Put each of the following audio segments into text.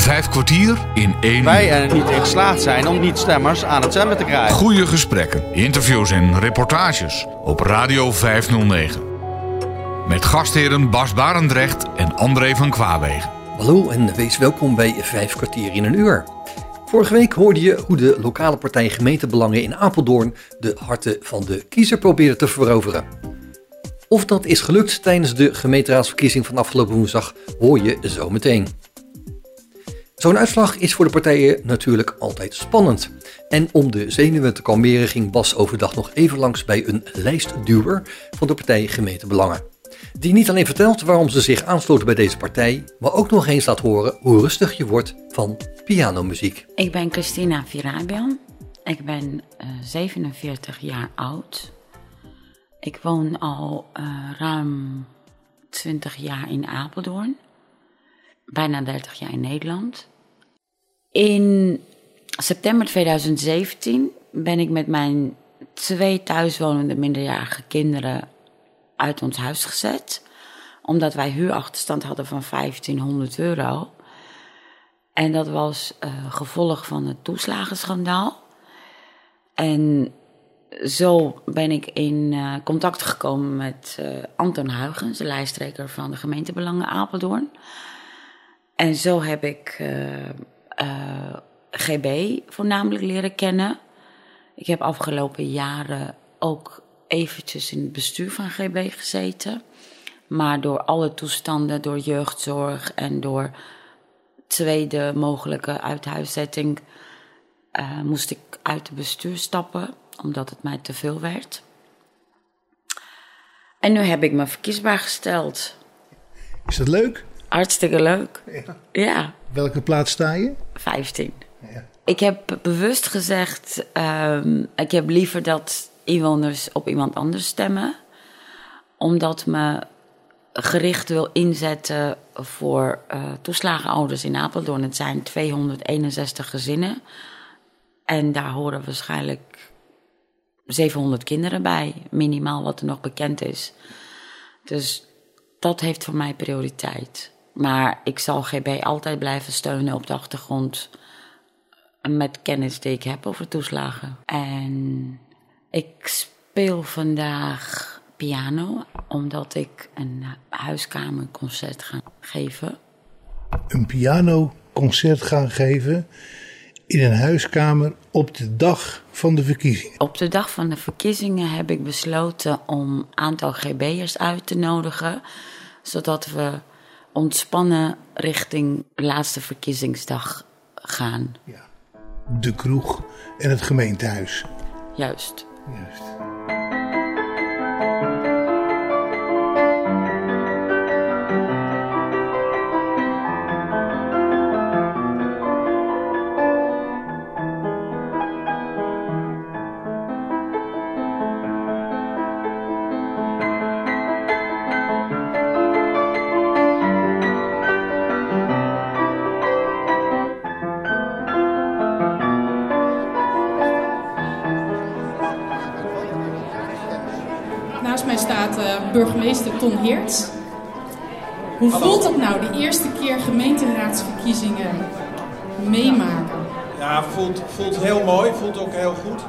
Vijf kwartier in één Wij uur. er niet in geslaagd zijn om niet-stemmers aan het stemmen te krijgen. Goede gesprekken, interviews en reportages op Radio 509. Met gastheren Bas Barendrecht en André van Kwaabegen. Hallo en wees welkom bij Vijf kwartier in een uur. Vorige week hoorde je hoe de lokale partij Gemeentebelangen in Apeldoorn de harten van de kiezer probeerde te veroveren. Of dat is gelukt tijdens de gemeenteraadsverkiezing van afgelopen woensdag hoor je zo meteen. Zo'n uitslag is voor de partijen natuurlijk altijd spannend. En om de zenuwen te kalmeren ging Bas overdag nog even langs bij een lijstduwer van de partij Gemeentebelangen. Die niet alleen vertelt waarom ze zich aansloten bij deze partij, maar ook nog eens laat horen hoe rustig je wordt van pianomuziek. Ik ben Christina Virabian. Ik ben eh, 47 jaar oud. Ik woon al eh, ruim 20 jaar in Apeldoorn. Bijna 30 jaar in Nederland. In september 2017 ben ik met mijn twee thuiswonende minderjarige kinderen uit ons huis gezet. Omdat wij huurachterstand hadden van 1500 euro. En dat was eh, gevolg van het toeslagenschandaal. En zo ben ik in eh, contact gekomen met eh, Anton Huygens, de lijsttrekker van de gemeentebelangen Apeldoorn. En zo heb ik eh, eh, GB voornamelijk leren kennen. Ik heb afgelopen jaren ook eventjes in het bestuur van GB gezeten. Maar door alle toestanden, door jeugdzorg en door tweede mogelijke uithuiszetting eh, moest ik uit het bestuur stappen, omdat het mij te veel werd. En nu heb ik me verkiesbaar gesteld. Is dat leuk? Hartstikke leuk. Ja, Welke plaats sta je? 15. Ja. Ik heb bewust gezegd, ehm, ik heb liever dat inwoners op iemand anders stemmen. Omdat me gericht wil inzetten voor eh, toeslagenouders in Apeldoorn. Het zijn 261 gezinnen. En daar horen waarschijnlijk 700 kinderen bij, minimaal wat er nog bekend is. Dus dat heeft voor mij prioriteit. Maar ik zal GB altijd blijven steunen op de achtergrond met kennis die ik heb over toeslagen. En ik speel vandaag piano, omdat ik een huiskamerconcert ga geven. Een pianoconcert gaan geven in een huiskamer op de dag van de verkiezingen. Op de dag van de verkiezingen heb ik besloten om een aantal GB'ers uit te nodigen, zodat we ontspannen richting de laatste verkiezingsdag gaan. Ja. De kroeg en het gemeentehuis. Juist. Juist. Mij staat eh, burgemeester Ton Heerts. Hoe voelt het nou de eerste keer gemeenteraadsverkiezingen meemaken? Ja, voelt, voelt heel mooi, voelt ook heel goed.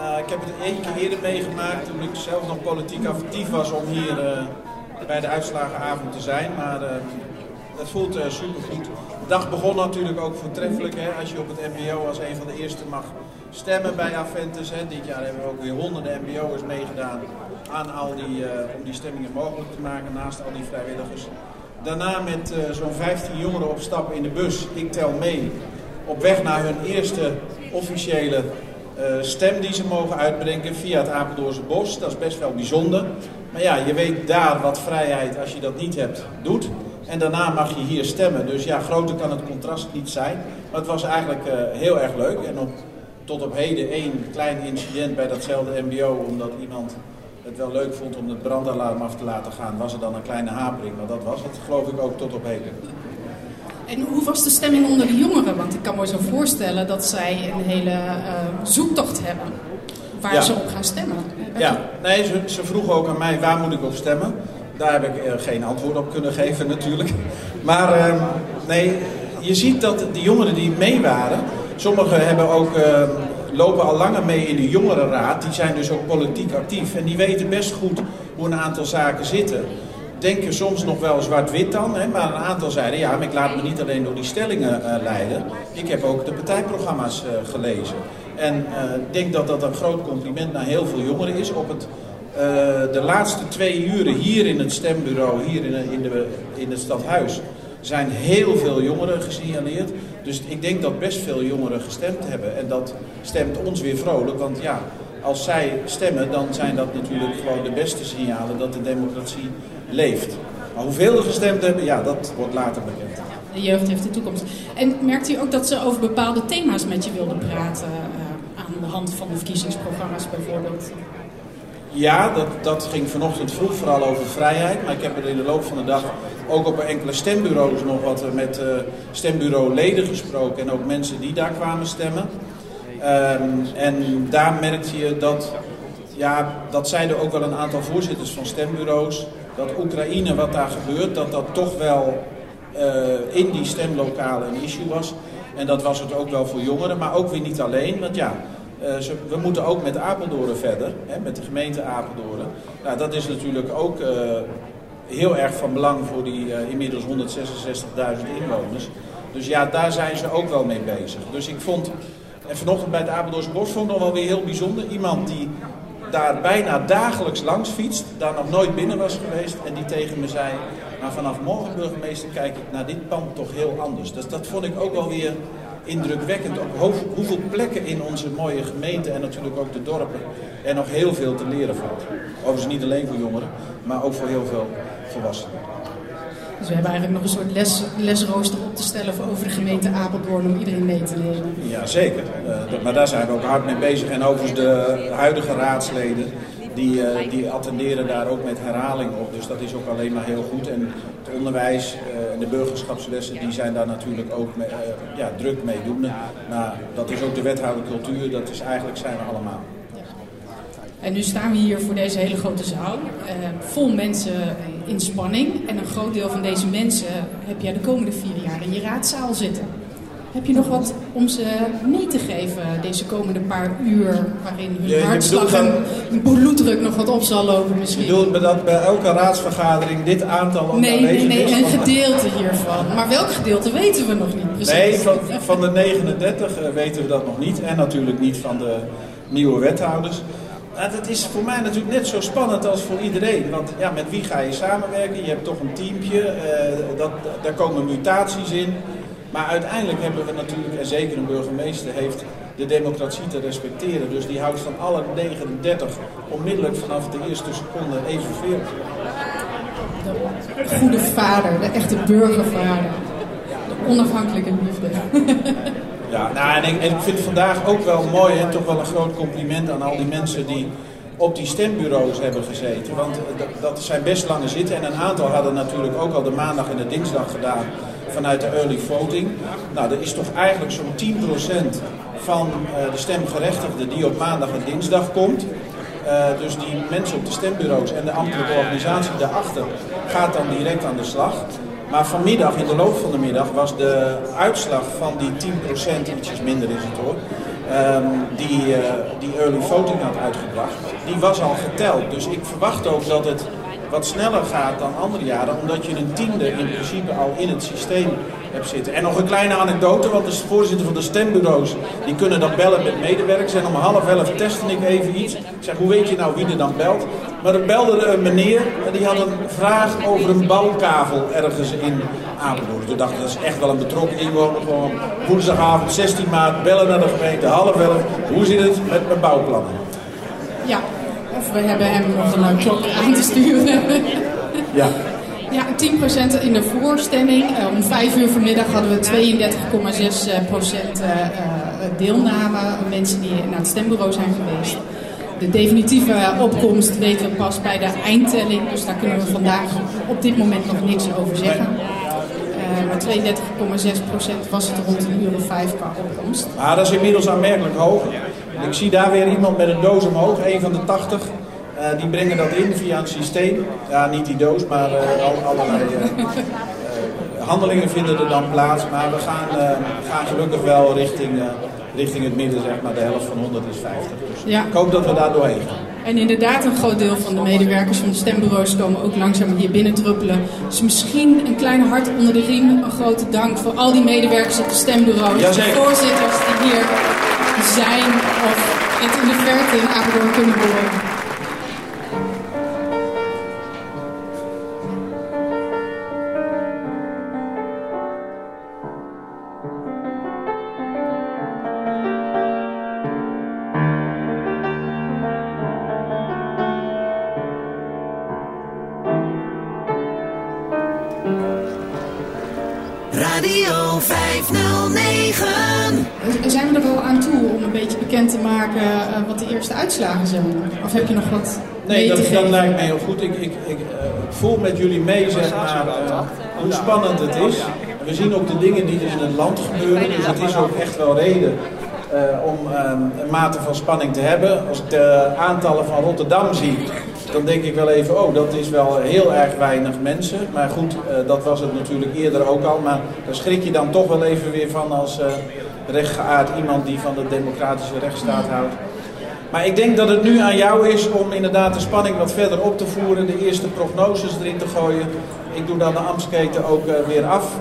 Eh, ik heb het één keer eerder meegemaakt toen ik zelf nog politiek actief was om hier eh, bij de uitslagenavond te zijn. Maar het voelt super supergoed. De dag begon natuurlijk ook voortreffelijk hè, als je op het MBO als een van de eerste mag stemmen bij Aventus. Hè. Dit jaar hebben we ook weer honderden MBO'ers meegedaan aan al die, eh, om die stemmingen mogelijk te maken naast al die vrijwilligers. Daarna met eh, zo'n 15 jongeren op stap in de bus, ik tel mee, op weg naar hun eerste officiële eh, stem die ze mogen uitbrengen via het Apeldoornse Bos. Dat is best wel bijzonder. Maar ja, je weet daar wat vrijheid, als je dat niet hebt, doet. En daarna mag je hier stemmen. Dus ja, groter kan het contrast niet zijn. Maar het was eigenlijk heel erg leuk. En op, tot op heden één klein incident bij datzelfde MBO, omdat iemand het wel leuk vond om het brandalarm af te laten gaan, was er dan een kleine hapering. Maar dat was het, geloof ik, ook tot op heden. En hoe was de stemming onder de jongeren? Want ik kan me zo voorstellen dat zij een hele eh, zoektocht hebben waar Ja. ze op gaan stemmen. Ja, nee, ze, ze vroegen ook aan mij waar moet ik op stemmen. Daar heb ik eh, geen antwoord op kunnen geven natuurlijk. Maar ehm, nee, je ziet dat de jongeren die mee waren, sommigen hebben ook, uh, lopen al langer mee in de jongerenraad, die zijn dus ook politiek actief en die weten best goed hoe een aantal zaken zitten. Denken soms nog wel zwart-wit dan, hè, maar een aantal zeiden ja, maar ik laat me niet alleen door die stellingen uh, leiden. Ik heb ook de partijprogramma's uh, gelezen. En ik denk dat dat een groot compliment naar heel veel jongeren is op het de laatste twee uren hier in het stembureau, hier in, in, de, in het stadhuis, zijn heel veel jongeren gesignaleerd. Dus ik denk dat best veel jongeren gestemd hebben. En dat stemt ons weer vrolijk. Want ja, als zij stemmen, dan zijn dat natuurlijk gewoon de beste signalen dat de democratie leeft. Maar hoeveel er gestemd hebben, ja, dat wordt later bekend. De jeugd heeft de toekomst. En merkt u ook dat ze over bepaalde thema's met je wilden praten? Uh, aan de hand van de verkiezingsprogramma's bijvoorbeeld? Ja, dat, dat ging vanochtend vroeg vooral over vrijheid. Maar ik heb er in de loop van de dag ook op enkele stembureaus nog wat met uh, stembureauleden gesproken. En ook mensen die daar kwamen stemmen. Um, en daar merkte je dat, ja, dat zeiden ook wel een aantal voorzitters van stembureaus. Dat Oekraïne, wat daar gebeurt, dat dat toch wel uh, in die stemlokalen een issue was. En dat was het ook wel voor jongeren, maar ook weer niet alleen. Want ja, uh, we moeten ook met Apeldoorn verder, hè, met de gemeente Apeldoorn. Nou, dat is natuurlijk ook uh, heel erg van belang voor die uh, inmiddels 166.000 inwoners. Dus ja, daar zijn ze ook wel mee bezig. Dus ik vond, en vanochtend bij het Apeldoornse Bos vond ik nog wel weer heel bijzonder. Iemand die daar bijna dagelijks langs fietst, daar nog nooit binnen was geweest en die tegen me zei... Maar vanaf morgen, burgemeester, kijk ik naar dit pand toch heel anders. Dus dat vond ik ook wel weer indrukwekkend op hoeveel plekken in onze mooie gemeente en natuurlijk ook de dorpen er nog heel veel te leren valt. Overigens niet alleen voor jongeren, maar ook voor heel veel volwassenen. Dus we hebben eigenlijk nog een soort les, lesrooster op te stellen over de gemeente Apeldoorn om iedereen mee te nemen. Ja, zeker. Uh, maar daar zijn we ook hard mee bezig. En overigens de huidige raadsleden, die, uh, die attenderen daar ook met herhaling op. Dus dat is ook alleen maar heel goed. En het onderwijs uh, en de burgerschapslessen, die zijn daar natuurlijk ook mee, ja, druk mee doen. Maar dat is ook de wethouder cultuur, dat is eigenlijk zijn we allemaal. En nu staan we hier voor deze hele grote zaal, eh, vol mensen in spanning. En een groot deel van deze mensen heb jij de komende vier jaar in je raadzaal zitten. Heb je nog wat om ze mee te geven deze komende paar uur, waarin hun ja, hartslag en hun bloeddruk nog wat op zal lopen misschien? Je bedoelt dat bij elke raadsvergadering dit aantal ook nee, nee, nee, een gedeelte hiervan. Maar welk gedeelte weten we nog niet precies? Nee, van, van de 39 weten we dat nog niet. En natuurlijk niet van de nieuwe wethouders. Nou, dat is voor mij natuurlijk net zo spannend als voor iedereen. Want ja, met wie ga je samenwerken? Je hebt toch een teampje, uh, dat, daar komen mutaties in. Maar uiteindelijk hebben we natuurlijk, en zeker een burgemeester heeft de democratie te respecteren. Dus die houdt van alle 39 onmiddellijk vanaf de eerste seconde evenveel. De goede vader, de echte burgervader. De onafhankelijke liefde. Ja, nou, en, ik, en ik vind vandaag ook wel mooi en toch wel een groot compliment aan al die mensen die op die stembureaus hebben gezeten. Want dat zijn best lange zitten en een aantal hadden natuurlijk ook al de maandag en de dinsdag gedaan vanuit de early voting. Nou, er is toch eigenlijk zo'n 10% van uh, de stemgerechtigden die op maandag en dinsdag komt. Uh, dus die mensen op de stembureaus en de ambtelijke organisatie daarachter gaat dan direct aan de slag. Maar vanmiddag, in de loop van de middag, was de uitslag van die 10%, ietsjes minder is het hoor, um, die, uh, die early voting had uitgebracht, die was al geteld. Dus ik verwacht ook dat het wat sneller gaat dan andere jaren, omdat je een tiende in principe al in het systeem hebt zitten. En nog een kleine anekdote, want de voorzitter van de stembureaus, die kunnen dan bellen met medewerkers. En om half elf testte ik even iets. Ik zeg, hoe weet je nou wie er dan belt? Maar er belde een meneer en die had een vraag over een bouwkavel ergens in Apeldoorn. Toen dacht ik, dat is echt wel een betrokken inwoner. Gewoon woensdagavond 16 maart, bellen naar de gemeente, half elf. Hoe zit het met mijn bouwplannen? Ja, we hebben hem nog een klok aan te sturen. Ja. Ja, 10% in de voorstemming. Uh, om 5 uur vanmiddag hadden we 32,6% uh, deelname. Mensen die naar het stembureau zijn geweest. De definitieve opkomst weten we pas bij de eindtelling. Dus daar kunnen we vandaag op dit moment nog niks over zeggen. Uh, maar 32,6% was het rond een uur of 5 qua opkomst. Ah, dat is inmiddels aanmerkelijk hoger. Ik zie daar weer iemand met een doos omhoog, een van de 80. Uh, die brengen dat in via een systeem. Ja, niet die doos, maar uh, allerlei uh, handelingen vinden er dan plaats, maar we gaan, gaan gelukkig wel richting, richting het midden, zeg maar, de helft van 100 is 50. Dus Ja. ik hoop dat we daar doorheen gaan. En inderdaad, een groot deel van de medewerkers van de stembureaus komen ook langzaam hier binnen druppelen. Dus misschien een kleine hart onder de riem. Een grote dank voor al die medewerkers op de stembureaus. De Jazeker. voorzitters die hier zijn of het in de verte in Apeldoorn kunnen horen. 509. Zijn we er al aan toe om een beetje bekend te maken eh, wat de eerste uitslagen zijn? Of heb je nog wat Nee, mee dat, te dat lijkt mij heel goed. Ik, ik, ik eh, voel met jullie mee, zeg maar, eh, hoe spannend het is. We zien ook de dingen die er in het land gebeuren. Dus het is ook echt wel reden eh, om eh, een mate van spanning te hebben. Als ik de aantallen van Rotterdam zie, dan denk ik wel even, oh, dat is wel heel erg weinig mensen. Maar goed, eh, dat was het natuurlijk eerder ook al. Maar daar schrik je dan toch wel even weer van als eh rechtgeaard iemand die van de democratische rechtsstaat houdt. Maar ik denk dat het nu aan jou is om inderdaad de spanning wat verder op te voeren, de eerste prognoses erin te gooien. Ik doe dan de Amsketen ook eh, weer af.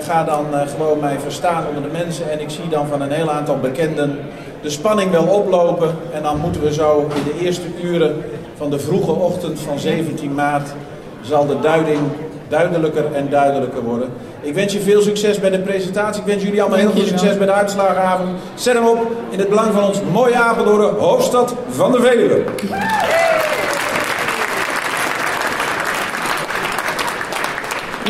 Ga dan gewoon mij verstaan onder de mensen en ik zie dan van een heel aantal bekenden de spanning wel oplopen. En dan moeten we zo in de eerste uren van de vroege ochtend van 17 maart zal de duiding duidelijker en duidelijker worden. Ik wens je veel succes bij de presentatie. Ik wens jullie allemaal heel veel succes bij de uitslagenavond. Zet hem op in het belang van ons mooie Apeldoorn, hoofdstad van de Veluwe.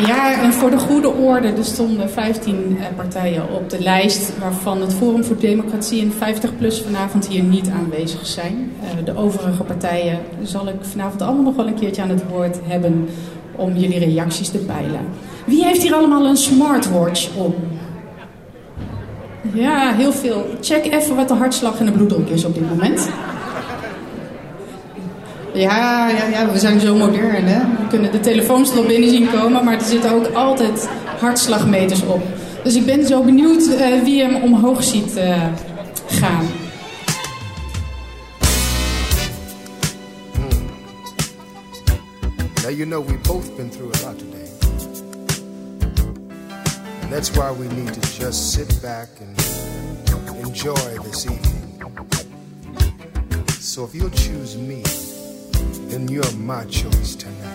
Ja, en voor de goede orde, er stonden 15 eh, partijen op de lijst waarvan het Forum voor Democratie en 50PLUS vanavond hier niet aanwezig zijn. Eh, de overige partijen zal ik vanavond allemaal nog wel een keertje aan het woord hebben om jullie reacties te peilen. Wie heeft hier allemaal een smartwatch om? Ja, heel veel. Check even wat de hartslag en de bloeddruk is op dit moment. Ja, ja, ja, we zijn zo modern, hè. We kunnen de telefoons al binnen zien komen, maar er zitten ook altijd hartslagmeters op. Dus ik ben zo benieuwd eh, wie hem omhoog ziet eh, gaan. Now, you know, we've both been through a lot today. And that's why we need to just sit back and enjoy this evening. So if you'll choose me, then you're my choice tonight.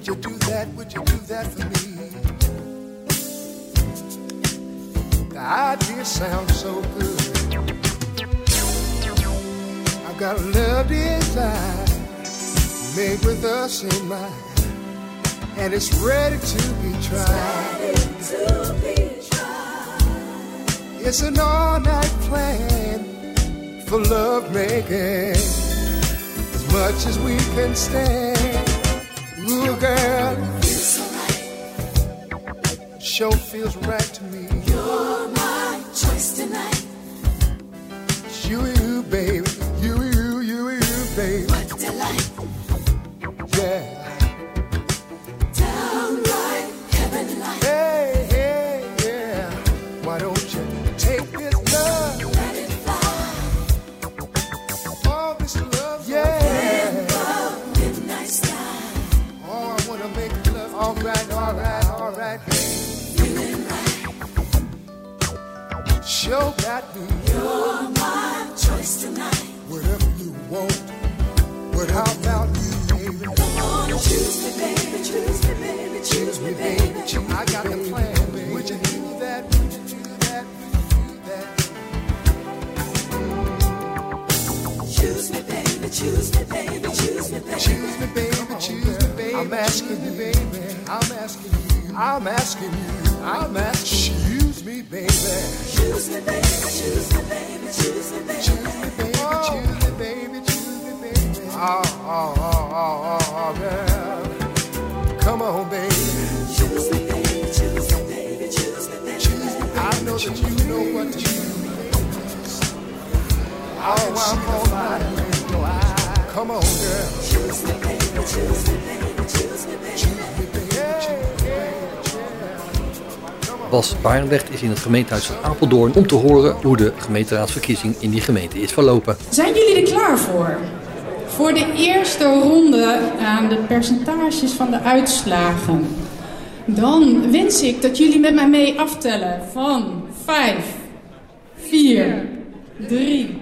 Would you do that? Would you do that for me? The idea sounds so good. I've got a love design made with us in mind, and it's ready to be tried. It's an all-night plan for love making, as much as we can stand. Sure feels right to me. I'm asking you, baby. I'm asking you. I'm asking you. I'm asking. Choose me, baby. Choose me, baby. Choose me, baby. Choose me, baby. Choose me, baby. Choose me, baby. Choose me, baby. Oh, oh, oh, oh, oh, girl. Come on, baby. Choose me, baby. Choose me, baby. Choose me, baby. I know that you know what to choose. Oh, I'm with your eyes. Come on, girl. Choose me, baby. Choose me, baby. Bas Barendrecht is in het gemeentehuis van Apeldoorn om te horen hoe de gemeenteraadsverkiezing in die gemeente is verlopen. Zijn jullie er klaar voor? Voor de eerste ronde aan de percentages van de uitslagen. Dan wens ik dat jullie met mij mee aftellen van 5, 4, 3,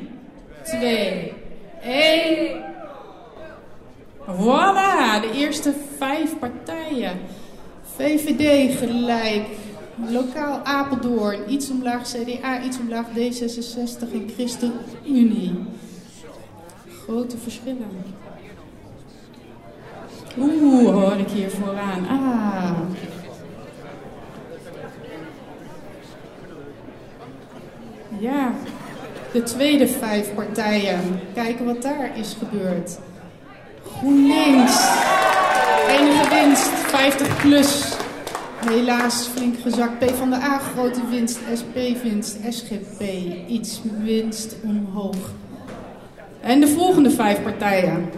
2, 1. Voilà, de eerste vijf partijen. VVD gelijk, lokaal Apeldoorn, iets omlaag CDA, iets omlaag D66 en ChristenUnie. Grote verschillen. Oeh, hoor ik hier vooraan. Ah. Ja, de tweede vijf partijen. Kijken wat daar is gebeurd. GroenLinks. Enige winst, 50 plus. Helaas flink gezakt. P van de A grote winst, SP winst, SGP iets winst omhoog. En de volgende vijf partijen.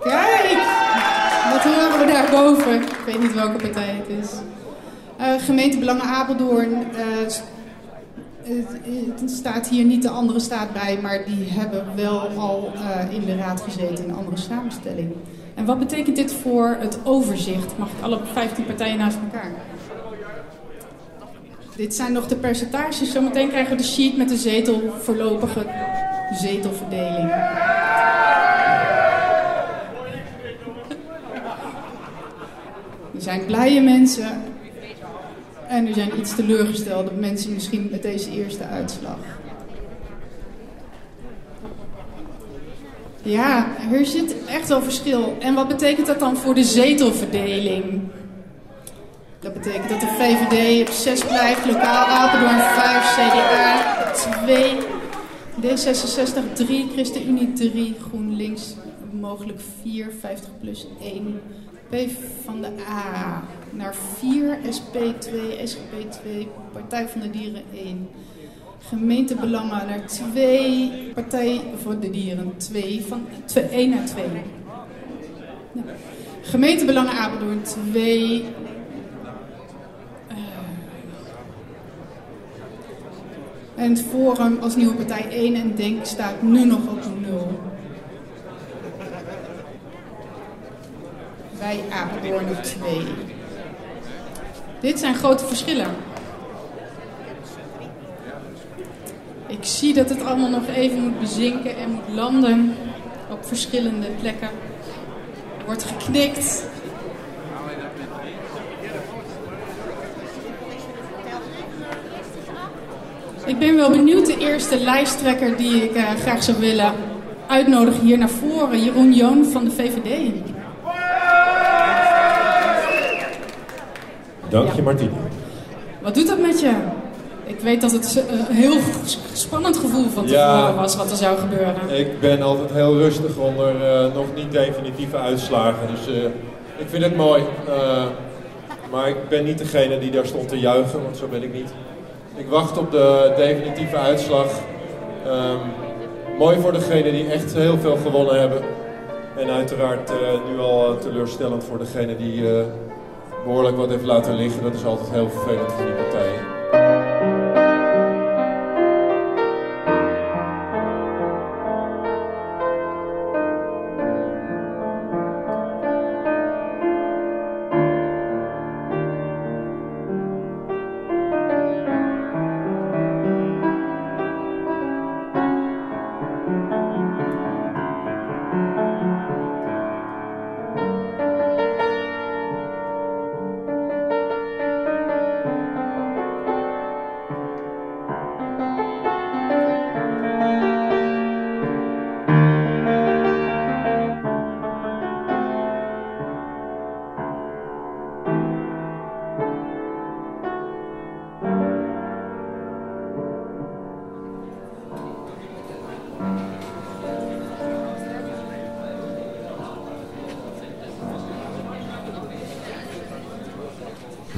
Kijk, wat horen we daarboven? Ik weet niet welke partij het is. Eh gemeentebelangen Apeldoorn. eh, het staat hier niet de andere staat bij, maar die hebben wel al eh, in de raad gezeten in een andere samenstelling. En wat betekent dit voor het overzicht? Mag ik alle 15 partijen naast elkaar? Dit zijn nog de percentages. Zometeen krijgen we de sheet met de zetel, voorlopige zetelverdeling. Er zijn blije mensen en er zijn iets teleurgestelde mensen misschien met deze eerste uitslag. Ja, er zit echt wel verschil. En wat betekent dat dan voor de zetelverdeling? Dat betekent dat de VVD op 6 blijft, lokaal Apeldoorn 5, CDA 2, D66 3, ChristenUnie 3, GroenLinks mogelijk 4, 50 plus 1, P van de A naar 4, SP 2, SGP 2, Partij van de Dieren 1. Gemeentebelangen naar 2, Partij voor de Dieren 2, van 1 naar 2. Ja. Gemeentebelangen Apeldoorn 2. En het Forum als nieuwe partij 1 en Denk staat nu nog op 0. Wij Apeldoorn op 2. Dit zijn grote verschillen. Zie dat het allemaal nog even moet bezinken en moet landen op verschillende plekken. wordt geknikt. Ik ben wel benieuwd. De eerste lijsttrekker die ik uh, graag zou willen uitnodigen hier naar voren. Jeroen Joon van de VVD. Dank je, Martien. Wat doet dat met je? Ik weet dat het een heel spannend gevoel van tevoren was wat er zou gebeuren. Ik ben altijd heel rustig onder eh, nog niet definitieve uitslagen. Dus eh, ik vind het mooi. Eh, maar ik ben niet degene die daar stond te juichen, want zo ben ik niet. Ik wacht op de definitieve uitslag. Ehm, mooi voor degenen die echt heel veel gewonnen hebben. En uiteraard eh, nu al eh, teleurstellend voor degene die eh, behoorlijk wat heeft laten liggen. Dat is altijd heel vervelend voor die partijen.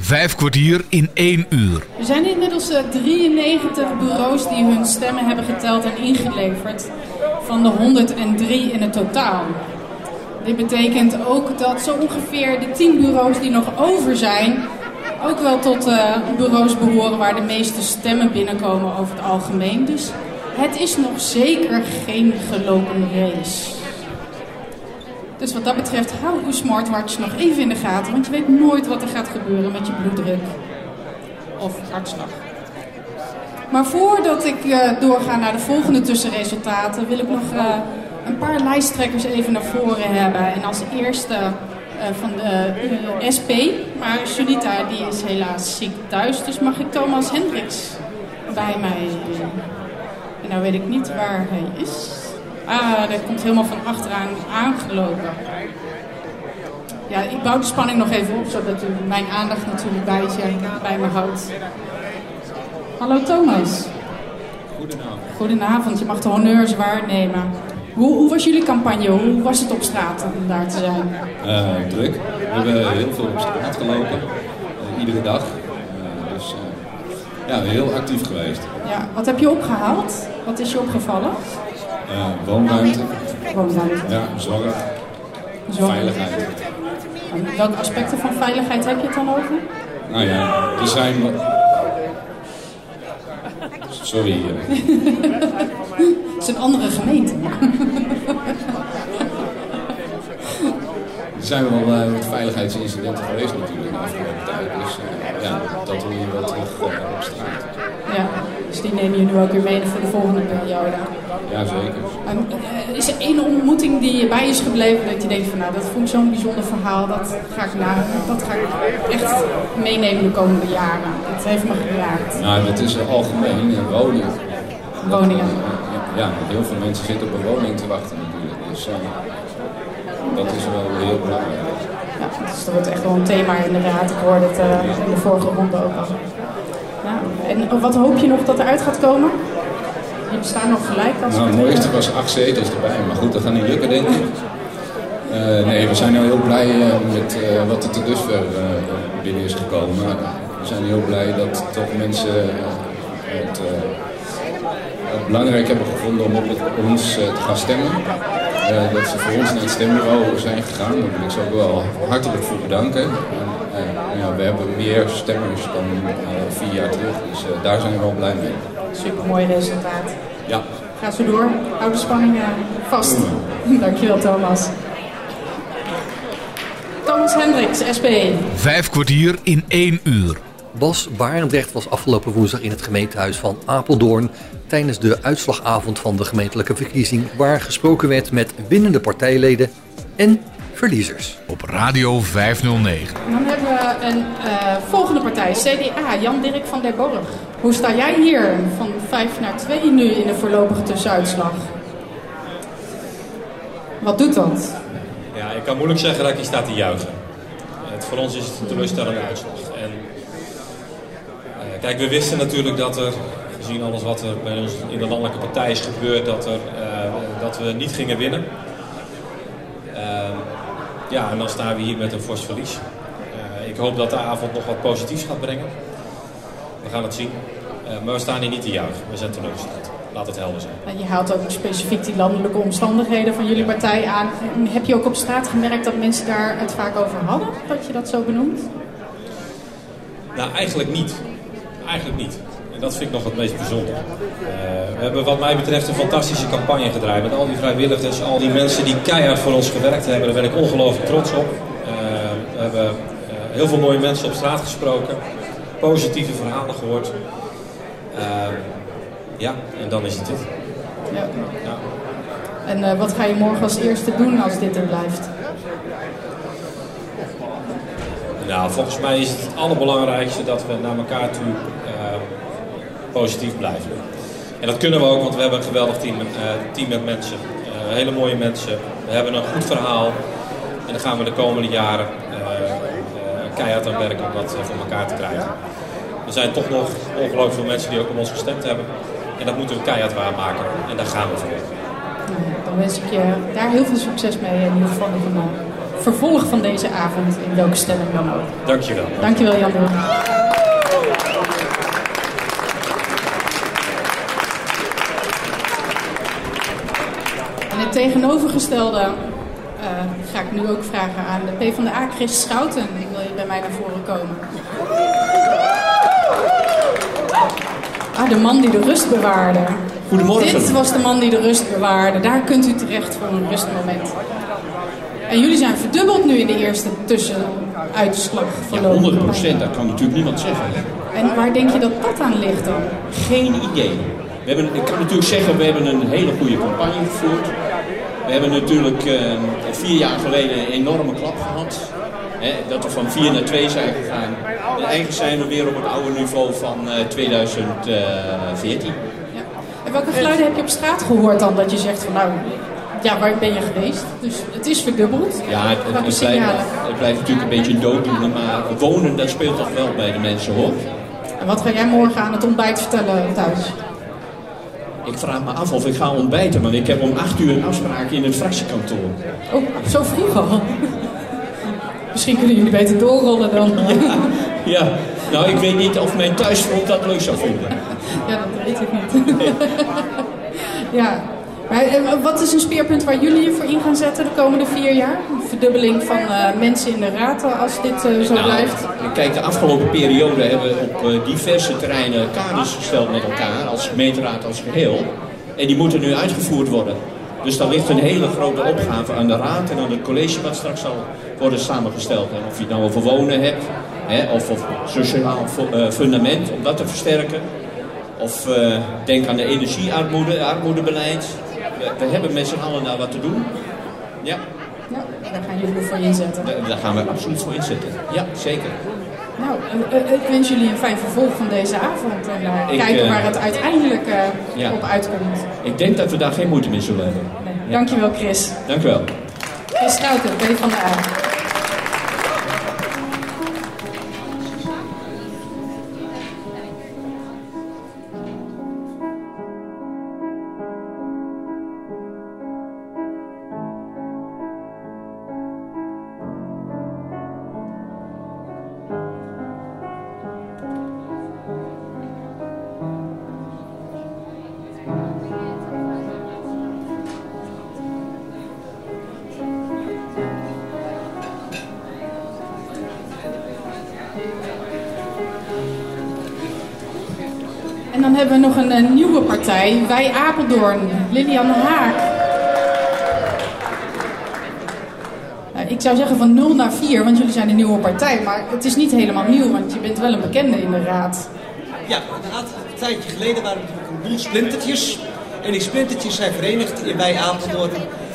Vijf kwartier in één uur. Er zijn inmiddels eh, 93 bureaus die hun stemmen hebben geteld en ingeleverd. Van de 103 in het totaal. Dit betekent ook dat zo ongeveer de 10 bureaus die nog over zijn... ook wel tot eh, bureaus behoren waar de meeste stemmen binnenkomen over het algemeen. Dus het is nog zeker geen gelopen race. Dus wat dat betreft, hou uw smartwatch nog even in de gaten, want je weet nooit wat er gaat gebeuren met je bloeddruk of hartslag. Maar voordat ik eh, doorga naar de volgende tussenresultaten, wil ik nog eh, een paar lijsttrekkers even naar voren hebben. En als eerste eh, van de SP, maar Sunita die is helaas ziek thuis, dus mag ik Thomas Hendricks bij mij. En nou weet ik niet waar hij is. Ah, dat komt helemaal van achteraan aangelopen. Ja, ik bouw de spanning nog even op, zodat u mijn aandacht natuurlijk bij, je, bij me houdt. Hallo Thomas. Goedenavond. Goedenavond, je mag de honneurs waarnemen. Hoe, hoe was jullie campagne? Hoe was het op straat om daar te zijn? Eh, druk. We hebben heel veel op straat gelopen. eh, iedere dag. Eh, dus ja, heel actief geweest. Ja, wat heb je opgehaald? Wat is je opgevallen? Eh, woonruimte, Woonruimte. ja, zorg, Zorg. veiligheid. En welke aspecten van veiligheid heb je het dan over? Nou ja, er zijn. Sorry. eh. Het is een andere gemeente. Er zijn wel eh, wat veiligheidsincidenten geweest natuurlijk de afgelopen tijd. Dus eh, ja, dat hoor je wel terug op straat. Ja, dus die nemen je nu ook weer mee voor de volgende periode. Ja, zeker. En, eh, is er één ontmoeting die je bij is gebleven dat je denkt van nou dat vond ik zo'n bijzonder verhaal, dat ga ik, na, dat ga ik echt meenemen de komende jaren. Dat heeft me geraakt. Nou, het is algemeen eh, woningen. Woningen. Ja, heel veel mensen zitten op een woning te wachten natuurlijk. Dus eh, dat is wel heel belangrijk. Ja, dus dat wordt echt wel een thema in de raad. Ik hoorde het eh, in de vorige ronde ook al. Ja, en wat hoop je nog dat eruit gaat komen? Je staan nog gelijk als Nou, het mooiste was acht zetels erbij, maar goed, dat gaat niet lukken denk ik. Eh, nee, we zijn heel blij eh, met eh, wat er tot dusver binnen is gekomen. We zijn heel blij dat toch mensen het, het belangrijk hebben gevonden om op ons te gaan stemmen. Dat ze voor ons naar het stembureau zijn gegaan. Daar wil ik ze ook wel hartelijk voor bedanken. En, eh, ja, we hebben meer stemmers dan vier jaar terug, dus daar zijn we wel blij mee. Super mooi resultaat. Ja. Ga zo door. Hou de spanning eh, vast. Dankjewel Thomas. Thomas Hendricks, SP. Vijf kwartier in één uur. Bas Barendrecht was afgelopen woensdag in het gemeentehuis van Apeldoorn tijdens de uitslagavond van de gemeentelijke verkiezing waar gesproken werd met winnende partijleden en verliezers. Op Radio 509. En dan hebben we een eh, volgende partij, CDA, Jan-Dirk van der Borg. Hoe sta jij hier van 5 naar 2 nu in de voorlopige tussenuitslag? Wat doet dat? Ja, ik kan moeilijk zeggen dat ik hier sta te juichen. Het, voor ons is het een teleurstellende uitslag. En, eh, kijk, we wisten natuurlijk dat er, gezien alles wat er bij ons in de landelijke partij is gebeurd, dat, er, eh, dat we niet gingen winnen. Ehm, ja, en dan staan we hier met een fors verlies. Eh, ik hoop dat de avond nog wat positiefs gaat brengen. We gaan het zien. Eh, maar we staan hier niet te juichen. We zijn teleurgesteld. Laat het helder zijn. Je haalt ook specifiek die landelijke omstandigheden van jullie partij aan. Heb je ook op straat gemerkt dat mensen daar het vaak over hadden, dat je dat zo benoemt? Nou, eigenlijk niet. Eigenlijk niet. En dat vind ik nog het meest bijzonder. Eh, we hebben wat mij betreft een fantastische campagne gedraaid. Met al die vrijwilligers, al die mensen die keihard voor ons gewerkt hebben. Daar ben ik ongelooflijk trots op. Eh, we hebben heel veel mooie mensen op straat gesproken. Positieve verhalen gehoord. Eh, ja, en dan is het dit. Ja. Ja. En eh, wat ga je morgen als eerste doen als dit er blijft? Nou, volgens mij is het het allerbelangrijkste dat we naar elkaar toe eh, positief blijven. En dat kunnen we ook, want we hebben een geweldig team, eh, team met mensen. Eh, hele mooie mensen. We hebben een goed verhaal. En dan gaan we de komende jaren keihard aan werken om dat eh, voor elkaar te krijgen. Er zijn toch nog ongelooflijk veel mensen die ook op ons gestemd hebben. En dat moeten we keihard waarmaken. En daar gaan we voor. Nou, dan wens ik je daar heel veel succes mee. In ieder geval een eh, vervolg van deze avond, in welke stemming dan ook. Dankjewel. Dankjewel Jan. En het tegenovergestelde eh, ga ik nu ook vragen aan de PvdA Chris Schouten. Wil je bij mij naar voren komen? Ah, de man die de rust bewaarde. Goedemorgen. Dit was de man die de rust bewaarde. Daar kunt u terecht voor een rustmoment. En jullie zijn verdubbeld nu in de eerste tussenuitslag Ja, verlopen. 100 procent, dat kan natuurlijk niemand zeggen. En waar denk je dat dat aan ligt dan? Geen idee. We hebben, ik kan natuurlijk zeggen, we hebben een hele goede campagne gevoerd. We hebben natuurlijk eh, vier jaar geleden een enorme klap gehad. Hè, dat we van 4 naar 2 zijn gegaan. En eigenlijk zijn we weer op het oude niveau van eh, 2014. En welke geluiden heb je op straat gehoord dan? Dat je zegt van nou, ja, waar ben je geweest? Dus het is verdubbeld. Ja, het, het, het blijft, het blijft natuurlijk een beetje een dooddoener, maar wonen dat speelt toch wel bij de mensen hoor. En wat ga jij morgen aan het ontbijt vertellen thuis? Ik vraag me af of ik ga ontbijten, want ik heb om 8 uur een afspraak in het fractiekantoor. Oh, zo vroeg al. Misschien kunnen jullie beter doorrollen dan. Ja, nou ik weet niet of mijn thuisfront dat leuk zou vinden. Ja, dat weet ik niet. ja. Maar eh, wat is een speerpunt waar jullie je voor in gaan zetten de komende vier jaar? Een verdubbeling van eh, mensen in de raad eh, als dit eh, zo Nou, blijft? Kijk, de afgelopen periode hebben we op eh, diverse terreinen kaders gesteld met elkaar, als gemeenteraad als geheel. En die moeten nu uitgevoerd worden. Dus dan ligt een hele grote opgave aan de raad en aan het college wat straks zal worden samengesteld. En of je het nou over wonen hebt, hè, of, sociaal eh, fundament, om dat te versterken. Of eh, denk aan de energiearmoede, armoedebeleid. We, we hebben met z'n allen daar wat te doen. Ja, Ja, daar gaan jullie voor inzetten. daar, daar gaan we absoluut voor inzetten. Ja, zeker. Nou, eh, ik wens jullie een fijn vervolg van deze avond. En Ik, kijken waar het uiteindelijk ja. op uitkomt. Ik denk dat we daar geen moeite mee zullen hebben. Ja. Dankjewel Chris. Dank u wel. Chris Schouten, B van de A. partij, Wij Apeldoorn, Lilian Haak. Nou, ik zou zeggen van 0 naar 4, want jullie zijn een nieuwe partij. Maar het is niet helemaal nieuw, want je bent wel een bekende in de raad. Ja, inderdaad. Een tijdje geleden waren er natuurlijk een boel splintertjes. En die splintertjes zijn verenigd in bij Apeldoorn.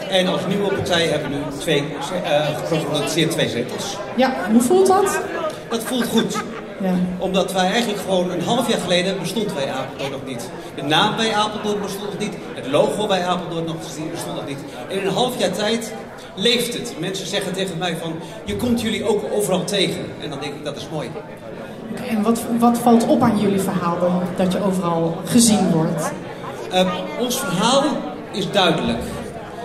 En als nieuwe partij hebben we nu twee, uh, twee zetels. Ja, hoe voelt dat? Dat voelt goed. Ja. Omdat wij eigenlijk gewoon een half jaar geleden bestond bij Apeldoorn nog niet. De naam bij Apeldoorn bestond nog niet. Het logo bij Apeldoorn nog bestond nog niet. En in een half jaar tijd leeft het. Mensen zeggen tegen mij van, je komt jullie ook overal tegen. En dan denk ik, dat is mooi. En wat, wat valt op aan jullie verhaal dan, dat je overal gezien wordt? Uh, ons verhaal is duidelijk.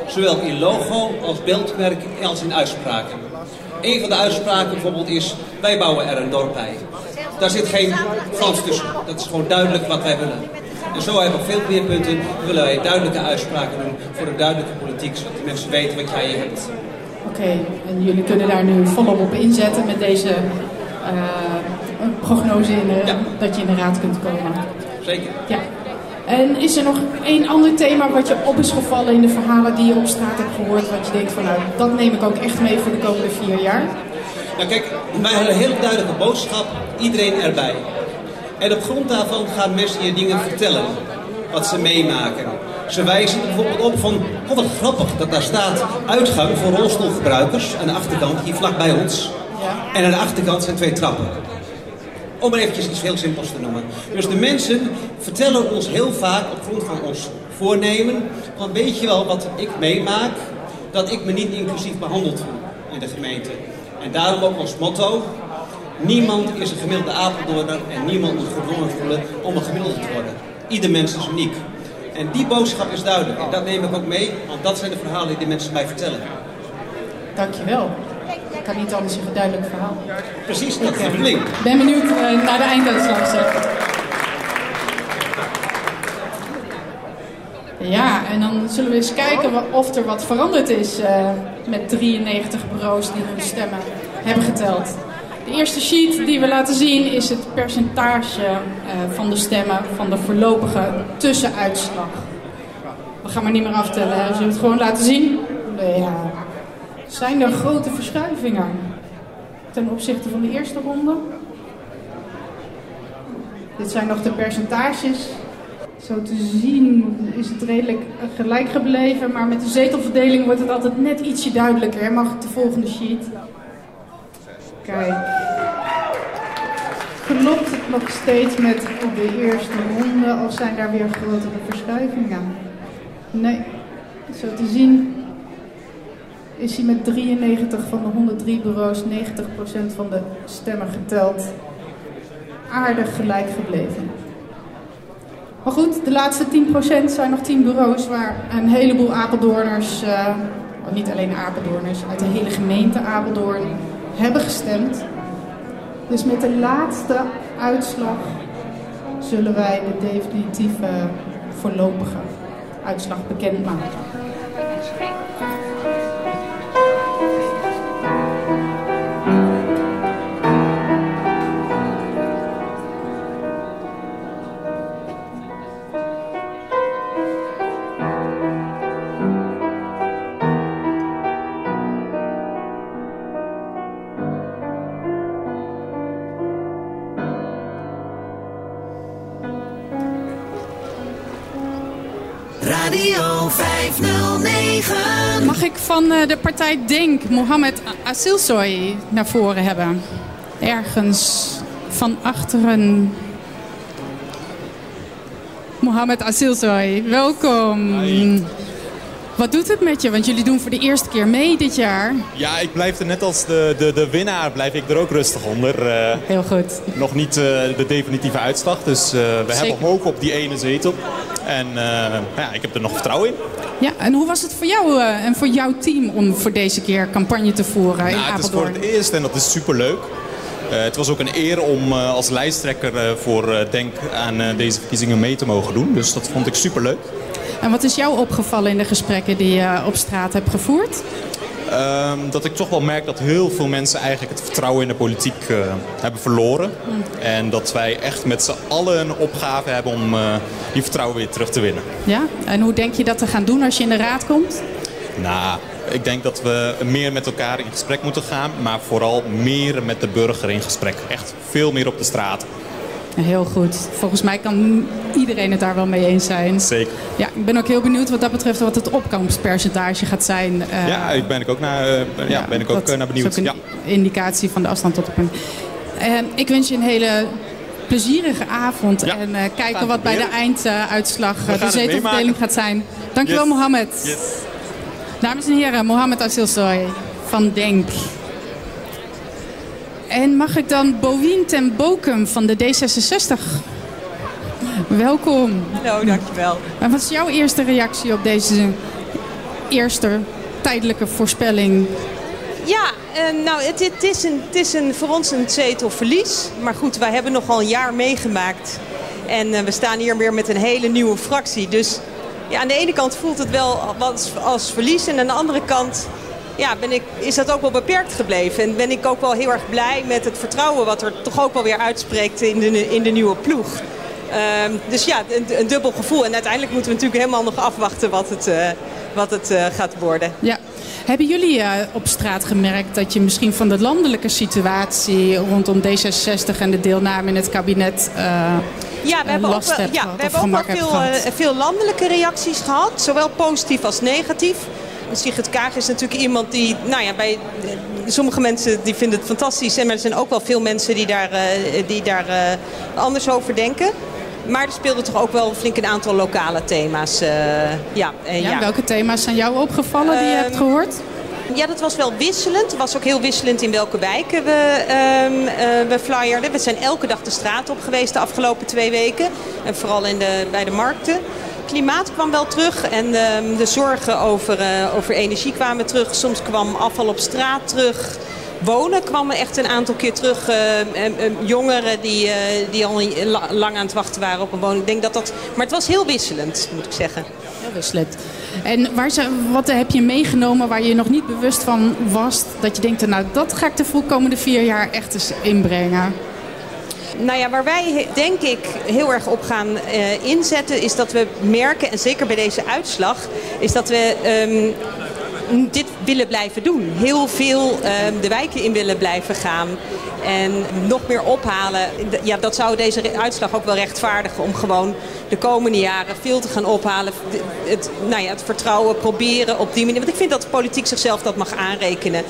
Zowel in logo als beeldmerk als in uitspraken. Een van de uitspraken bijvoorbeeld is, wij bouwen er een dorp bij. Daar zit geen Frans tussen. Dat is gewoon duidelijk wat wij willen. En zo hebben we veel meer punten. Willen wij duidelijke uitspraken doen voor de duidelijke politiek, zodat de mensen weten wat jij hier hebt. Oké, en jullie kunnen daar nu volop op inzetten met deze uh, prognose in de, dat je in de raad kunt komen. Zeker. Ja. En is er nog één ander thema wat je op is gevallen in de verhalen die je op straat hebt gehoord, wat je denkt van nou, dat neem ik ook echt mee voor de komende vier jaar? Nou kijk, wij hebben een hele duidelijke boodschap, iedereen erbij. En op grond daarvan gaan mensen je dingen vertellen, wat ze meemaken. Ze wijzen bijvoorbeeld op van, oh wat grappig dat daar staat uitgang voor rolstoelgebruikers aan de achterkant, hier vlak bij ons. En aan de achterkant zijn twee trappen. Om maar eventjes iets heel simpels te noemen. Dus de mensen vertellen ons heel vaak op grond van ons voornemen, van weet je wel wat ik meemaak, dat ik me niet inclusief behandeld voel in de gemeente. En daarom ook ons motto, niemand is een gemiddelde Apeldoorner en niemand moet gedwongen voelen om een gemiddelde te worden. Ieder mens is uniek. En die boodschap is duidelijk. En dat neem ik ook mee, want dat zijn de verhalen die de mensen mij vertellen. Dankjewel. Ik kan niet anders zeggen, duidelijk verhaal. Precies, dat is. Ik ben benieuwd uh, naar de einduitslag. Ja, en dan zullen we eens kijken of er wat veranderd is uh, met 93 bureaus die hun stemmen hebben geteld. De eerste sheet die we laten zien is het percentage uh, van de stemmen van de voorlopige tussenuitslag. We gaan maar niet meer aftellen, hè. zullen we het gewoon laten zien? Ja. Zijn er grote verschuivingen ten opzichte van de eerste ronde? Dit zijn nog de percentages. Zo te zien is het redelijk gelijk gebleven, maar met de zetelverdeling wordt het altijd net ietsje duidelijker. Mag ik de volgende sheet? Kijk. Klopt het nog steeds met de eerste ronde of zijn daar weer grotere verschuivingen? Nee. Zo te zien is hij met 93 van de 103 bureaus 90% van de stemmen geteld aardig gelijk gebleven. Maar goed, de laatste 10% zijn nog 10 bureaus waar een heleboel Apeldoorners, uh, niet alleen Apeldoorners, uit de hele gemeente Apeldoorn hebben gestemd. Dus met de laatste uitslag zullen wij de definitieve voorlopige uitslag bekendmaken. De partij Denk Mohamed Asilsoy naar voren hebben? Ergens van achteren. Mohamed Asilsoy, welkom. Wat doet het met je? Want jullie doen voor de eerste keer mee dit jaar. Ja, ik blijf er net als de, de, de winnaar blijf ik er ook rustig onder. Uh, Heel goed. Nog niet uh, de definitieve uitslag, dus uh, we Zeker. hebben hoog op die ene zetel. En ja, ik heb er nog vertrouwen in. Ja, en hoe was het voor jou en voor jouw team om voor deze keer campagne te voeren in Nou, het is voor Apeldoorn? het eerst en dat is superleuk. Uh, het was ook een eer om uh, als lijsttrekker uh, voor Denk aan deze verkiezingen mee te mogen doen. Dus dat vond ik superleuk. En wat is jou opgevallen in de gesprekken die je op straat hebt gevoerd? Um, dat ik toch wel merk dat heel veel mensen eigenlijk het vertrouwen in de politiek hebben verloren. En dat wij echt met z'n allen een opgave hebben om die vertrouwen weer terug te winnen. Ja, en hoe denk je dat te gaan doen als je in de raad komt? Nou, ik denk dat we meer met elkaar in gesprek moeten gaan, maar vooral meer met de burger in gesprek. Echt veel meer op de straat. Heel goed. Volgens mij kan iedereen het daar wel mee eens zijn. Zeker. Ja, ik ben ook heel benieuwd wat dat betreft wat het opkomstpercentage gaat zijn. Eh, ja, ik ben ik ook naar, eh, ja, ben ik ook dat eh, naar benieuwd. is ook Ja. een indicatie van de afstand tot de punt. En ik wens je een hele plezierige avond. En eh, kijken wat bij de einduitslag eh, de zetelverdeling gaat zijn. Dankjewel, Yes. Mohammed. Dames en heren, Mohammed Asilsoy van Denk. En mag ik dan Bowien ten Bokum van de D66? Welkom. Hallo, dankjewel. En wat is jouw eerste reactie op deze eerste tijdelijke voorspelling? Ja, eh, nou, het, het, is een, het is een, voor ons een zetelverlies. Maar goed, wij hebben nogal een jaar meegemaakt. En eh, we staan hier weer met een hele nieuwe fractie. Dus ja, aan de ene kant voelt het wel als, als verlies. En aan de andere kant ja, ben ik, is dat ook wel beperkt gebleven. En ben ik ook wel heel erg blij met het vertrouwen wat er toch ook wel weer uitspreekt in de, in de nieuwe ploeg. Ehm, dus ja, een, een dubbel gevoel. En uiteindelijk moeten we natuurlijk helemaal nog afwachten wat het, eh, wat het eh, gaat worden. Ja. Hebben jullie eh, op straat gemerkt dat je misschien van de landelijke situatie rondom D66 en de deelname in het kabinet Ja, we hebben ook wel, ja, we hebben ook veel, veel landelijke reacties gehad. Zowel positief als negatief. En Sigrid Kaag is natuurlijk iemand die, nou ja, bij sommige mensen die vinden het fantastisch. En maar er zijn ook wel veel mensen die daar, eh, die daar eh, anders over denken. Maar er speelden toch ook wel flink een aantal lokale thema's. eh, ja, en ja, ja. Welke thema's zijn jou opgevallen die je hebt Ehm, gehoord? Ja, dat was wel wisselend. Het was ook heel wisselend in welke wijken we, ehm eh, we flyerden. We zijn elke dag de straat op geweest de afgelopen twee weken. En vooral in de, bij de markten. Klimaat kwam wel terug en ehm, de zorgen over, eh, over energie kwamen terug. Soms kwam afval op straat terug. Wonen kwam echt een aantal keer terug. Eh, eh, eh, jongeren die, eh, die al la- lang aan het wachten waren op een woning. Ik denk dat dat... Maar het was heel wisselend, moet ik zeggen. Heel wisselend. En waar ze, wat heb je meegenomen waar je nog niet bewust van was? Dat je denkt, nou dat ga ik de komende vier jaar echt eens inbrengen. Nou ja, waar wij denk ik heel erg op gaan eh, inzetten is dat we merken, en zeker bij deze uitslag, is dat we ehm, dit willen blijven doen. Heel veel ehm, de wijken in willen blijven gaan en nog meer ophalen. Ja, dat zou deze uitslag ook wel rechtvaardigen om gewoon de komende jaren veel te gaan ophalen. Het, nou ja, het vertrouwen proberen op die manier. Want ik vind dat de politiek zichzelf dat mag aanrekenen.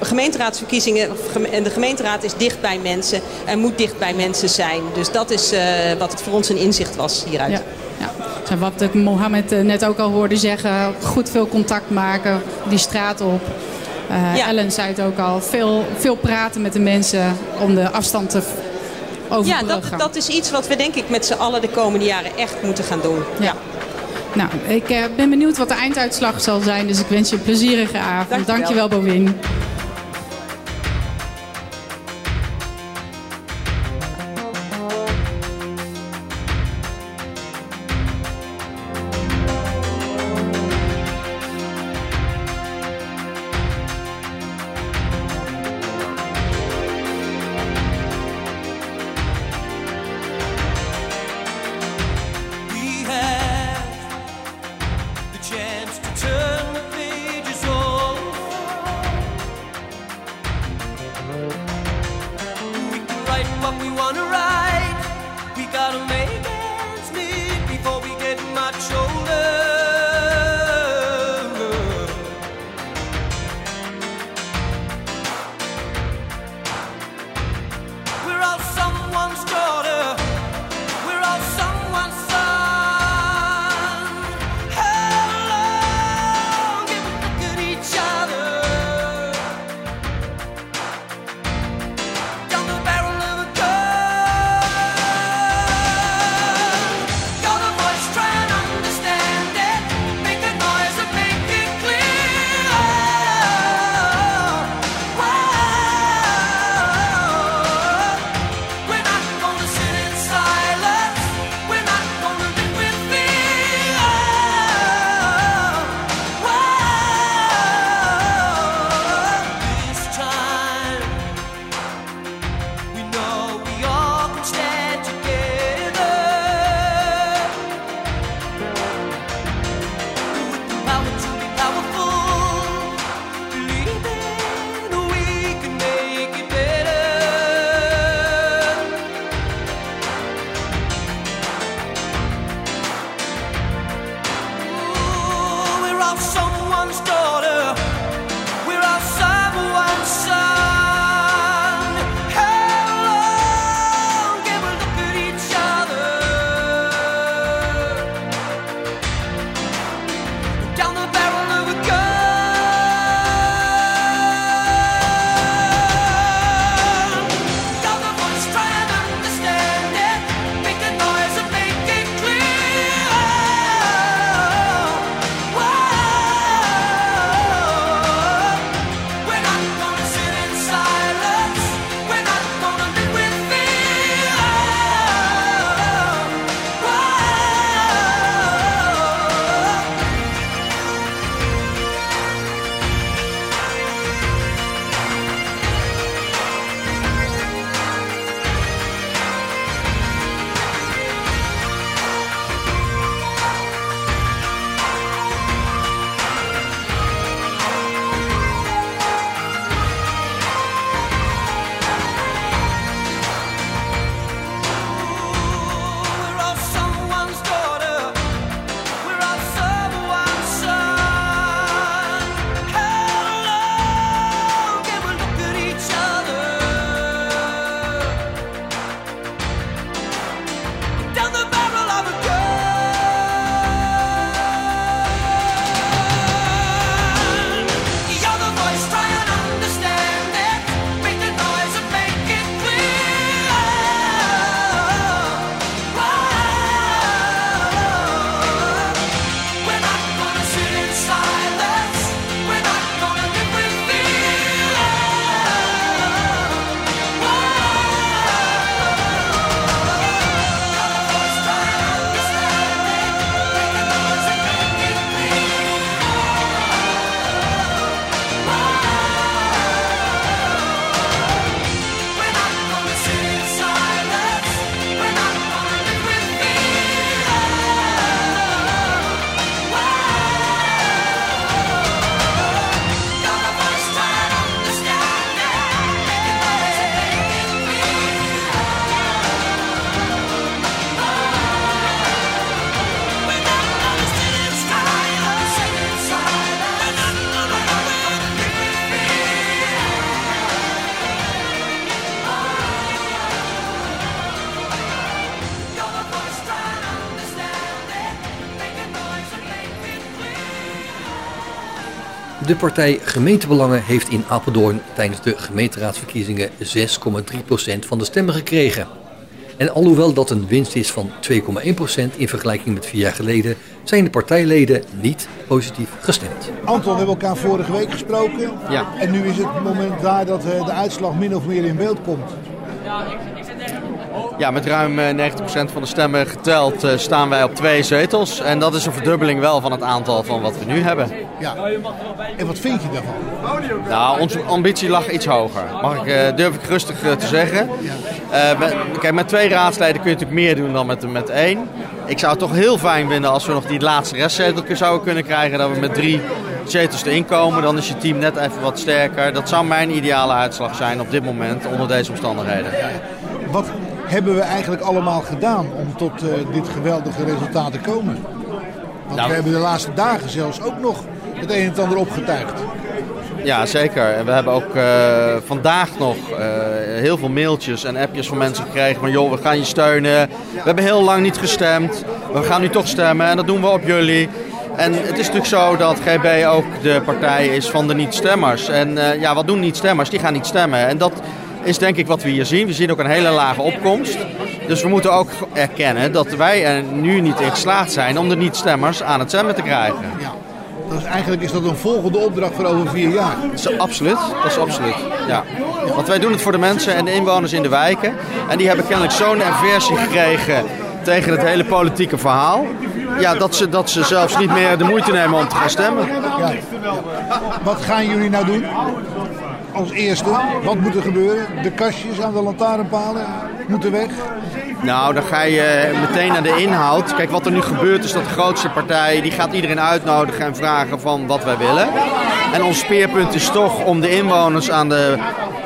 Gemeenteraadsverkiezingen en de gemeenteraad is dicht bij mensen en moet dicht bij mensen zijn. Dus dat is eh, wat het voor ons een inzicht was hieruit. Ja, ja. Wat ik Mohammed eh, net ook al hoorde zeggen, goed veel contact maken, die straat op. Eh, Ellen zei het ook al, veel, veel praten met de mensen om de afstand te v- Ja, overbruggen. dat, dat is iets wat we denk ik met z'n allen de komende jaren echt moeten gaan doen. Ja. Nou, ik eh, ben benieuwd wat de einduitslag zal zijn, dus ik wens je een plezierige avond. Dankjewel. We De partij Gemeentebelangen heeft in Apeldoorn tijdens de gemeenteraadsverkiezingen 6,3% van de stemmen gekregen. En alhoewel dat een winst is van 2,1% in vergelijking met vier jaar geleden, zijn de partijleden niet positief gestemd. Anton, we hebben elkaar vorige week gesproken. Ja. En nu is het moment daar dat eh, de uitslag min of meer in beeld komt. Ja, met ruim eh, 90% van de stemmen geteld eh, staan wij op twee zetels. En dat is een verdubbeling wel van het aantal van wat we nu hebben. Ja. En wat vind je daarvan? Nou, onze ambitie lag iets hoger. Mag ik, eh, durf ik rustig eh, te zeggen. Eh, met, kijk, met twee raadsleden kun je natuurlijk meer doen dan met, met één. Ik zou het toch heel fijn vinden als we nog die laatste restzetel zouden kunnen krijgen. Dat we met drie zetels erin komen. Dan is je team net even wat sterker. Dat zou mijn ideale uitslag zijn op dit moment onder deze omstandigheden. Wat hebben we eigenlijk allemaal gedaan om tot eh, dit geweldige resultaat te komen? Want Nou. we hebben de laatste dagen zelfs ook nog het een en het ander opgetuigd. Ja, zeker. En we hebben ook eh, vandaag nog eh, heel veel mailtjes en appjes van mensen gekregen van joh, we gaan je steunen. We hebben heel lang niet gestemd. We gaan nu toch stemmen en dat doen we op jullie. En het is natuurlijk zo dat GB ook de partij is van de niet-stemmers. En ja, wat doen niet-stemmers? Die gaan niet stemmen. En dat is denk ik wat we hier zien. We zien ook een hele lage opkomst. Dus we moeten ook erkennen dat wij er nu niet in geslaagd zijn om de niet-stemmers aan het stemmen te krijgen. Dus eigenlijk is dat een volgende opdracht voor over vier jaar. Dat is absoluut, dat is absoluut. Ja. Want wij doen het voor de mensen en de inwoners in de wijken. En die hebben kennelijk zo'n aversie gekregen tegen het hele politieke verhaal. Ja, dat ze, dat ze zelfs niet meer de moeite nemen om te gaan stemmen. Ja. Wat gaan jullie nou doen? Als eerste, wat moet er gebeuren? De kastjes aan de lantaarnpalen moeten weg. Nou, dan ga je meteen naar de inhoud. Kijk, wat er nu gebeurt is dat de grootste partij... die gaat iedereen uitnodigen en vragen van wat wij willen. En ons speerpunt is toch om de inwoners aan de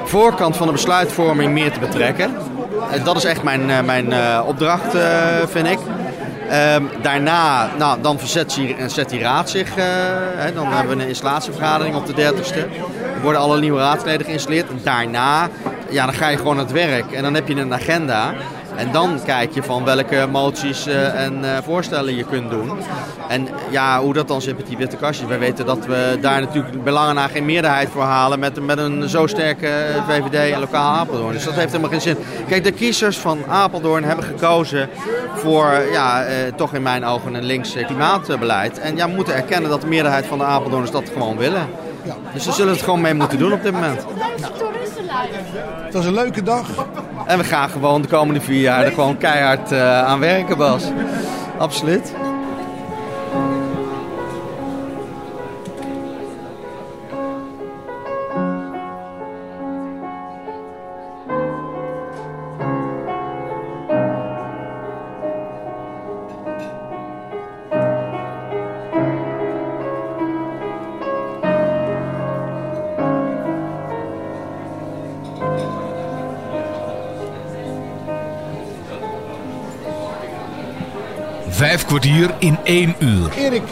voorkant van de besluitvorming meer te betrekken. Eh, Dat is echt mijn, eh, mijn eh, opdracht, vind ik. Ehm, daarna, nou, dan verzet zet die raad zich. hè, dan hebben we een installatievergadering op de 30ste. Worden alle nieuwe raadsleden geïnstalleerd. En daarna, ja, dan ga je gewoon aan het werk. En dan heb je een agenda. En dan kijk je van welke moties eh, en eh, voorstellen je kunt doen. En ja, hoe dat dan zit met die witte kastjes. Wij weten dat we daar natuurlijk belangen naar geen meerderheid voor halen met, met een zo sterke eh, VVD en lokaal Apeldoorn. Dus dat heeft helemaal geen zin. Kijk, de kiezers van Apeldoorn hebben gekozen voor, ja, toch in mijn ogen een links klimaatbeleid. En ja, we moeten erkennen dat de meerderheid van de Apeldoorners dat gewoon willen. Dus ze zullen het gewoon mee moeten doen op dit moment. Het was een leuke dag. En we gaan gewoon de komende vier jaar er gewoon keihard eh, aan werken, Bas. Absoluut. Kwartier in één uur. Erik,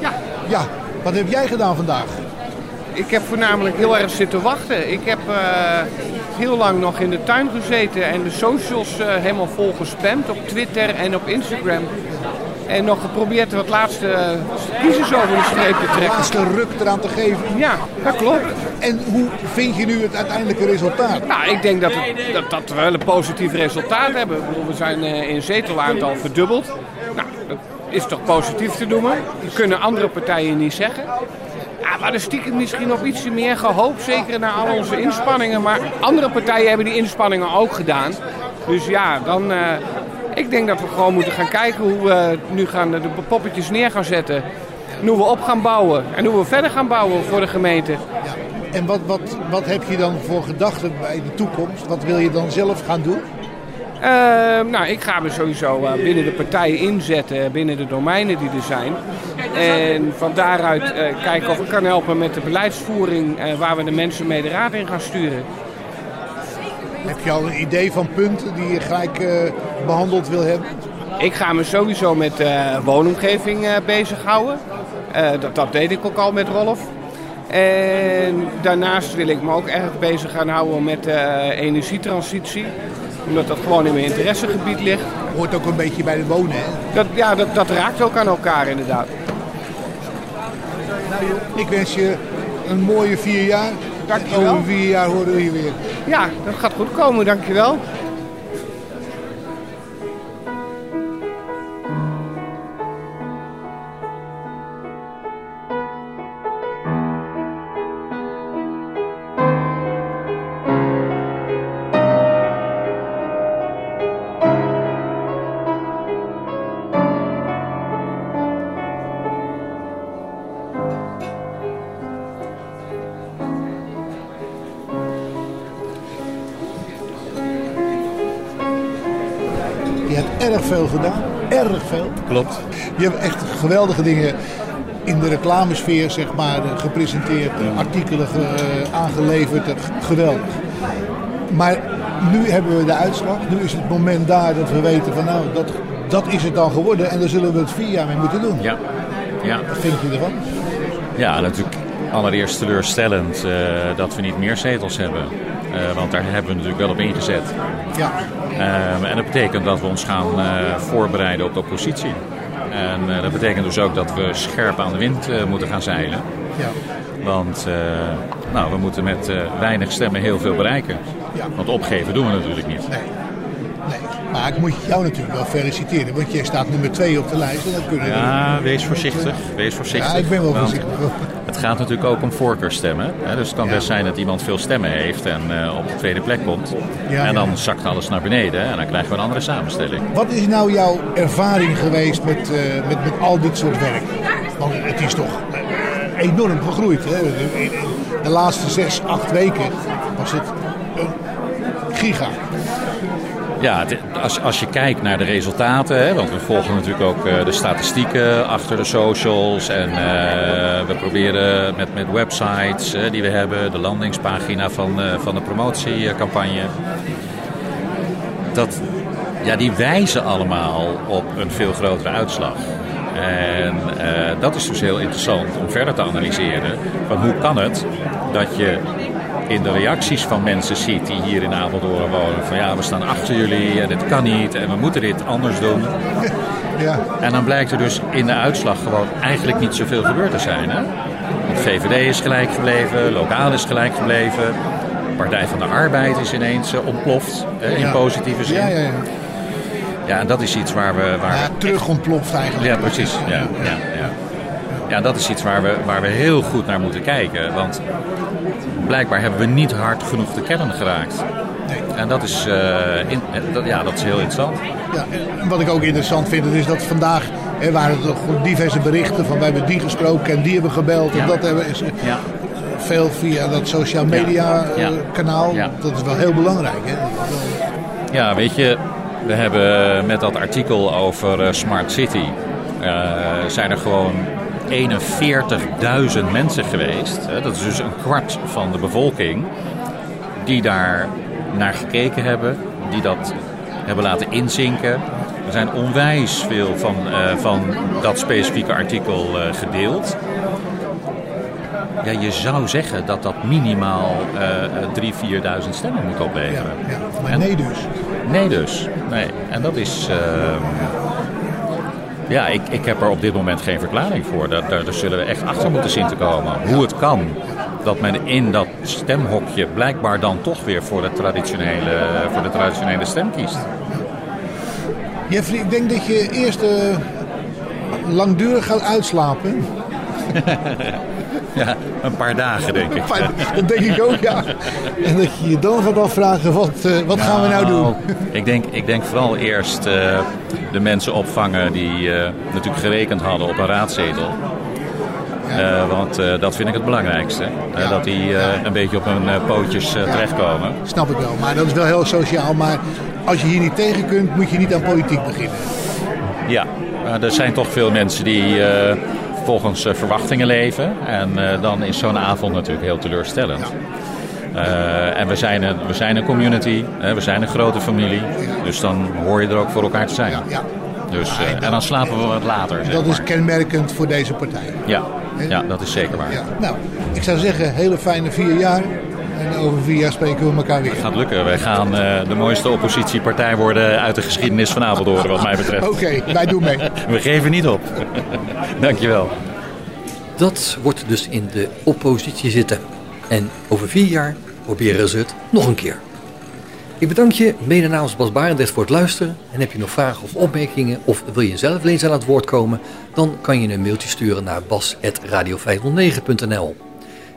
Ja. ja, wat heb jij gedaan vandaag? Ik heb voornamelijk heel erg zitten wachten. Ik heb eh, heel lang nog in de tuin gezeten en de socials eh, helemaal vol gespamd op Twitter en op Instagram. En nog geprobeerd wat laatste eh, kiezers over de streep te trekken. laatste ruk eraan te geven. Ja, dat klopt. En hoe vind je nu het uiteindelijke resultaat? Nou, ik denk dat, het, dat, dat we wel een positief resultaat hebben. Ik bedoel, we zijn eh, in zetelaantal verdubbeld. Is toch positief te noemen. Dat kunnen andere partijen niet zeggen. Ja, we hadden stiekem misschien nog ietsje meer gehoopt, zeker na al onze inspanningen. Maar andere partijen hebben die inspanningen ook gedaan. Dus ja, dan... eh, ik denk dat we gewoon moeten gaan kijken hoe we nu gaan de poppetjes neer gaan zetten. En hoe we op gaan bouwen. En hoe we verder gaan bouwen voor de gemeente. En wat, wat, wat heb je dan voor gedachten bij de toekomst? Wat wil je dan zelf gaan doen? Eh, nou, ik ga me sowieso eh, binnen de partijen inzetten, binnen de domeinen die er zijn. En van daaruit eh, kijken of ik kan helpen met de beleidsvoering eh, waar we de mensen mee de raad in gaan sturen. Heb je al een idee van punten die je gelijk eh, behandeld wil hebben? Ik ga me sowieso met woonomgeving bezighouden. Dat, dat deed ik ook al met Rolf. En daarnaast wil ik me ook erg bezig gaan houden met energietransitie. Omdat dat gewoon in mijn interessegebied ligt. Hoort ook een beetje bij de wonen, hè? Dat, ja, dat, dat raakt ook aan elkaar inderdaad. Ik wens je een mooie vier jaar. Dankjewel. Over vier jaar horen we je weer. Ja, dat gaat goed komen, dankjewel. Klopt. Je hebt echt geweldige dingen in de reclamesfeer zeg maar, gepresenteerd. Artikelen eh, aangeleverd. Geweldig. Maar nu hebben we de uitslag. Nu is het moment daar dat we weten van nou, dat, dat is het dan geworden. En daar zullen we het vier jaar mee moeten doen. Ja. ja. Wat vind je ervan? Ja, natuurlijk allereerst teleurstellend eh, dat we niet meer zetels hebben. Eh, want daar hebben we natuurlijk wel op ingezet. Ja. Ehm, en dat betekent dat we ons gaan eh, voorbereiden op de oppositie. En eh, dat betekent dus ook dat we scherp aan de wind eh, moeten gaan zeilen. Ja. Want nou, we moeten met weinig stemmen heel veel bereiken. Ja. Want opgeven doen we natuurlijk niet. Nee. Maar ik moet jou natuurlijk wel feliciteren. Want jij staat nummer twee op de lijst. En dat kunnen we- Ja, wees voorzichtig. Wees voorzichtig. Ja, ik ben wel voorzichtig. Het gaat natuurlijk ook om voorkeurstemmen. Hè? Dus het kan Ja. best zijn dat iemand veel stemmen heeft en eh, op de tweede plek komt. Ja, en dan ja. zakt alles naar beneden en dan krijgen we een andere samenstelling. Wat is nou jouw ervaring geweest met, eh, met, met al dit soort werk? Want het is toch eh, enorm gegroeid. Hè? In de laatste zes, acht weken was het een giga. Ja, als, als je kijkt naar de resultaten, hè, want we volgen natuurlijk ook eh, de statistieken achter de socials. En eh, we proberen met, met websites die we hebben, de landingspagina van, eh, van de promotiecampagne. Dat, ja, die wijzen allemaal op een veel grotere uitslag. En dat is dus heel interessant om verder te analyseren. Van hoe kan het dat je in de reacties van mensen ziet die hier in Apeldoorn wonen. Van ja, we staan achter jullie en dit kan niet en we moeten dit anders doen. Ja. En dan blijkt er dus in de uitslag gewoon eigenlijk niet zoveel gebeurd te zijn. Hè? Want VVD is gelijk gebleven, lokaal is gelijk gebleven. Partij van de Arbeid is ineens eh, ontploft hè, in Ja. positieve zin. Ja, ja, ja. Ja, en dat is iets waar we... Waar ja terug ontploft eigenlijk. ja, precies. Ja, ja, ja. ja, dat is iets waar we, waar we heel goed naar moeten kijken. Want blijkbaar hebben we niet hard genoeg de kern geraakt. En dat is, eh, in, eh, dat, ja, dat is heel interessant. Ja, en wat ik ook interessant vind, is dat vandaag hè, waren er toch diverse berichten van wij hebben die gesproken en die hebben gebeld. En dat hebben is, Ja. veel via dat social media Ja. eh, kanaal. Ja. Dat is wel heel belangrijk. Hè? Ja, weet je, we hebben met dat artikel over eh, Smart City... eh, zijn er gewoon 41.000 mensen geweest. Hè, dat is dus een kwart van de bevolking... die daar naar gekeken hebben, die dat hebben laten inzinken. Er zijn onwijs veel van, eh, van dat specifieke artikel eh, gedeeld. Ja, je zou zeggen dat dat minimaal eh 3.000, 4.000 stemmen moet opleveren. Ja, maar En- nee dus. Nee dus. Nee. En dat is... ehm, ja, ik, ik heb er op dit moment geen verklaring voor. Daar, daar, daar zullen we echt achter moeten zien te komen. Hoe het kan dat men in dat stemhokje blijkbaar dan toch weer voor de traditionele, voor de traditionele stem kiest. Jeffrey, ik denk dat je eerst eh, langdurig gaat uitslapen. ja, een paar dagen denk ik. Dat denk ik ook, ja. En dat je je dan gaat afvragen, wat, eh, wat gaan we nou doen? Ik denk, ik denk vooral eerst eh, de mensen opvangen die eh, natuurlijk gerekend hadden op een raadzetel. Want dat vind ik het belangrijkste. Dat die een beetje op hun pootjes terechtkomen. Snap ik wel, maar dat is wel heel sociaal. Maar als je hier niet tegen kunt, moet je niet aan politiek beginnen. Ja, er zijn toch veel mensen die volgens eh, verwachtingen leven. En eh, dan is zo'n avond natuurlijk heel teleurstellend. Eh, en we zijn, een, we zijn een community, hè, we zijn een grote familie. Dus dan hoor je er ook voor elkaar te zijn. Ja. Dus, en dan slapen we wat later. Dat maar. is kenmerkend voor deze partij. Ja, ja, dat is zeker waar. Nou, ik zou zeggen, hele fijne vier jaar. En over vier jaar spreken we elkaar weer. gaat lukken. Wij gaan eh, de mooiste oppositiepartij worden uit de geschiedenis van Apeldoorn, wat mij betreft. Oké, wij doen mee. We geven niet op. Dankjewel. Dat wordt dus in de oppositie zitten. En over vier jaar proberen ze het nog een keer. Ik bedank je mede namens Bas Barendrecht voor het luisteren. En heb je nog vragen of opmerkingen of wil je zelf eens aan het woord komen? Dan kan je een mailtje sturen naar bas.radio509.nl